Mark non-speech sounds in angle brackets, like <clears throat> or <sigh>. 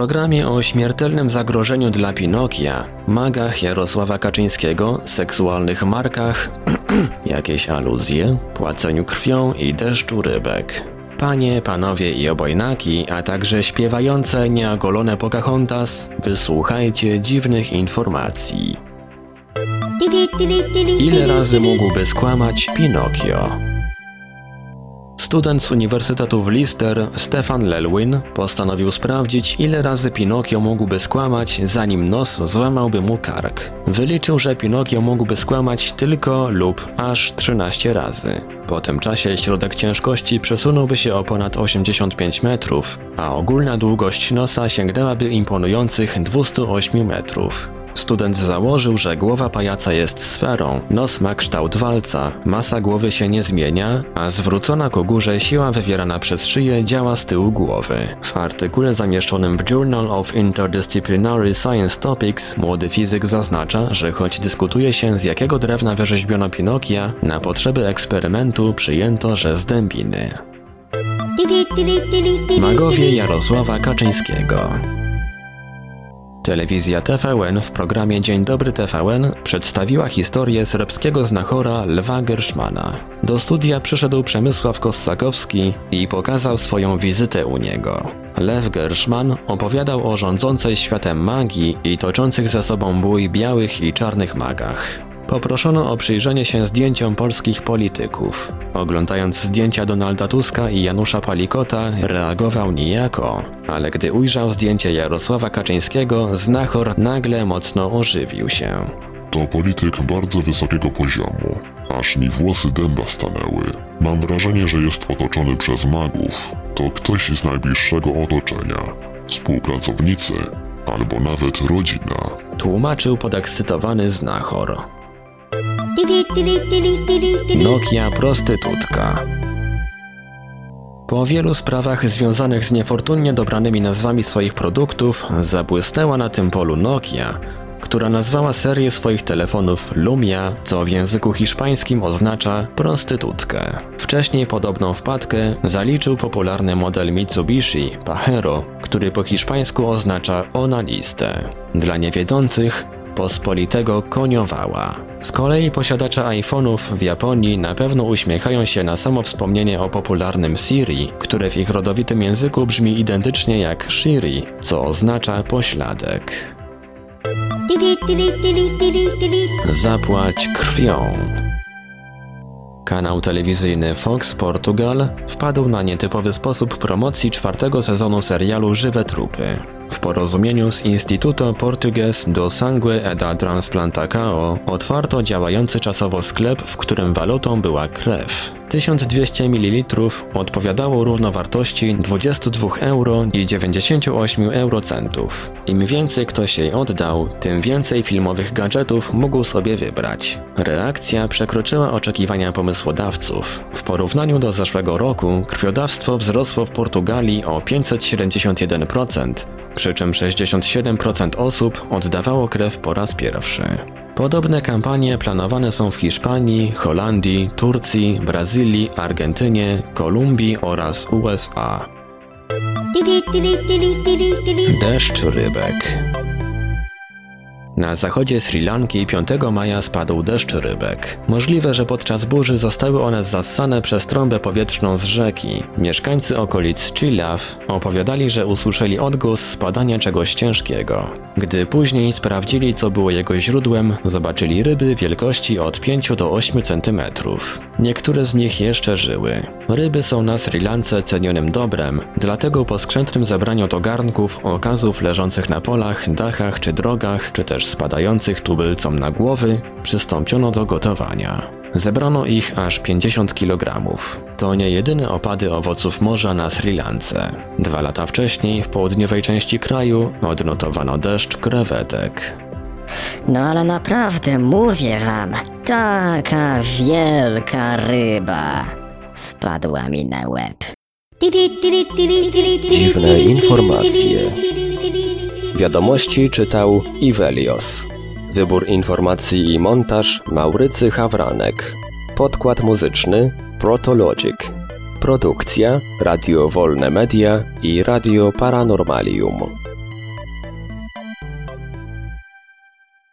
Programie o śmiertelnym zagrożeniu dla Pinokia, magach Jarosława Kaczyńskiego, seksualnych markach, <clears throat> jakieś aluzje, płaceniu krwią i deszczu rybek. Panie, panowie i obojnaki, a także śpiewające nieogolone Pocahontas, wysłuchajcie dziwnych informacji. Ile razy mógłby skłamać Pinokio? Student z Uniwersytetu w Leicester, Stefan Lelwin, postanowił sprawdzić, ile razy Pinokio mógłby skłamać, zanim nos złamałby mu kark. Wyliczył, że Pinokio mógłby skłamać tylko lub aż 13 razy. Po tym czasie środek ciężkości przesunąłby się o ponad 85 metrów, a ogólna długość nosa sięgnęłaby imponujących 208 metrów. Student założył, że głowa pajaca jest sferą, nos ma kształt walca, masa głowy się nie zmienia, a zwrócona ku górze siła wywierana przez szyję działa z tyłu głowy. W artykule zamieszczonym w Journal of Interdisciplinary Science Topics młody fizyk zaznacza, że choć dyskutuje się z jakiego drewna wyrzeźbiono Pinokia, na potrzeby eksperymentu przyjęto, że z dębiny. Magowie Jarosława Kaczyńskiego Telewizja TVN w programie Dzień Dobry TVN przedstawiła historię serbskiego znachora Lwa Gerszmana. Do studia przyszedł Przemysław Kossakowski i pokazał swoją wizytę u niego. Lew Gerszman opowiadał o rządzącej światem magii i toczących za sobą bój białych i czarnych magach. Poproszono o przyjrzenie się zdjęciom polskich polityków. Oglądając zdjęcia Donalda Tuska i Janusza Palikota, reagował nijako, ale gdy ujrzał zdjęcie Jarosława Kaczyńskiego, znachor nagle mocno ożywił się. To polityk bardzo wysokiego poziomu, aż mi włosy dęba stanęły. Mam wrażenie, że jest otoczony przez magów. To ktoś z najbliższego otoczenia, współpracownicy albo nawet rodzina. Tłumaczył podekscytowany znachor. Nokia prostytutka. Po wielu sprawach związanych z niefortunnie dobranymi nazwami swoich produktów, zabłysnęła na tym polu Nokia, która nazwała serię swoich telefonów Lumia, co w języku hiszpańskim oznacza prostytutkę. Wcześniej podobną wpadkę zaliczył popularny model Mitsubishi Pajero, który po hiszpańsku oznacza onanistę. Dla niewiedzących pospolitego koniowała. Z kolei posiadacze iPhone'ów w Japonii na pewno uśmiechają się na samo wspomnienie o popularnym Siri, które w ich rodowitym języku brzmi identycznie jak Shiri, co oznacza pośladek. Zapłać krwią. Kanał telewizyjny Fox Portugal wpadł na nietypowy sposób promocji czwartego sezonu serialu Żywe Trupy. W porozumieniu z Instituto Portugues do Sangue e da Transplantacao otwarto działający czasowo sklep, w którym walutą była krew. 1200 ml odpowiadało równowartości 22 euro i 98 eurocentów. Im więcej ktoś jej oddał, tym więcej filmowych gadżetów mógł sobie wybrać. Reakcja przekroczyła oczekiwania pomysłodawców. W porównaniu do zeszłego roku krwiodawstwo wzrosło w Portugalii o 571%, przy czym 67% osób oddawało krew po raz pierwszy. Podobne kampanie planowane są w Hiszpanii, Holandii, Turcji, Brazylii, Argentynie, Kolumbii oraz USA. Deszcz rybek. Na zachodzie Sri Lanki 5 maja spadł deszcz rybek. Możliwe, że podczas burzy zostały one zassane przez trąbę powietrzną z rzeki. Mieszkańcy okolic Chilaw opowiadali, że usłyszeli odgłos spadania czegoś ciężkiego. Gdy później sprawdzili, co było jego źródłem, zobaczyli ryby wielkości od 5 do 8 cm. Niektóre z nich jeszcze żyły. Ryby są na Sri Lance cenionym dobrem, dlatego po skrzętnym zebraniu do garnków, okazów leżących na polach, dachach czy drogach, czy też spadających tubylcom na głowy, przystąpiono do gotowania. Zebrano ich aż 50 kg. To nie jedyne opady owoców morza na Sri Lance. Dwa lata wcześniej w południowej części kraju odnotowano deszcz krewetek. No ale naprawdę mówię wam, taka wielka ryba spadła mi na łeb. Dziwne informacje. Wiadomości czytał Ivelios. Wybór informacji i montaż Maurycy Hawranek. Podkład muzyczny Protologic. Produkcja Radio Wolne Media i Radio Paranormalium.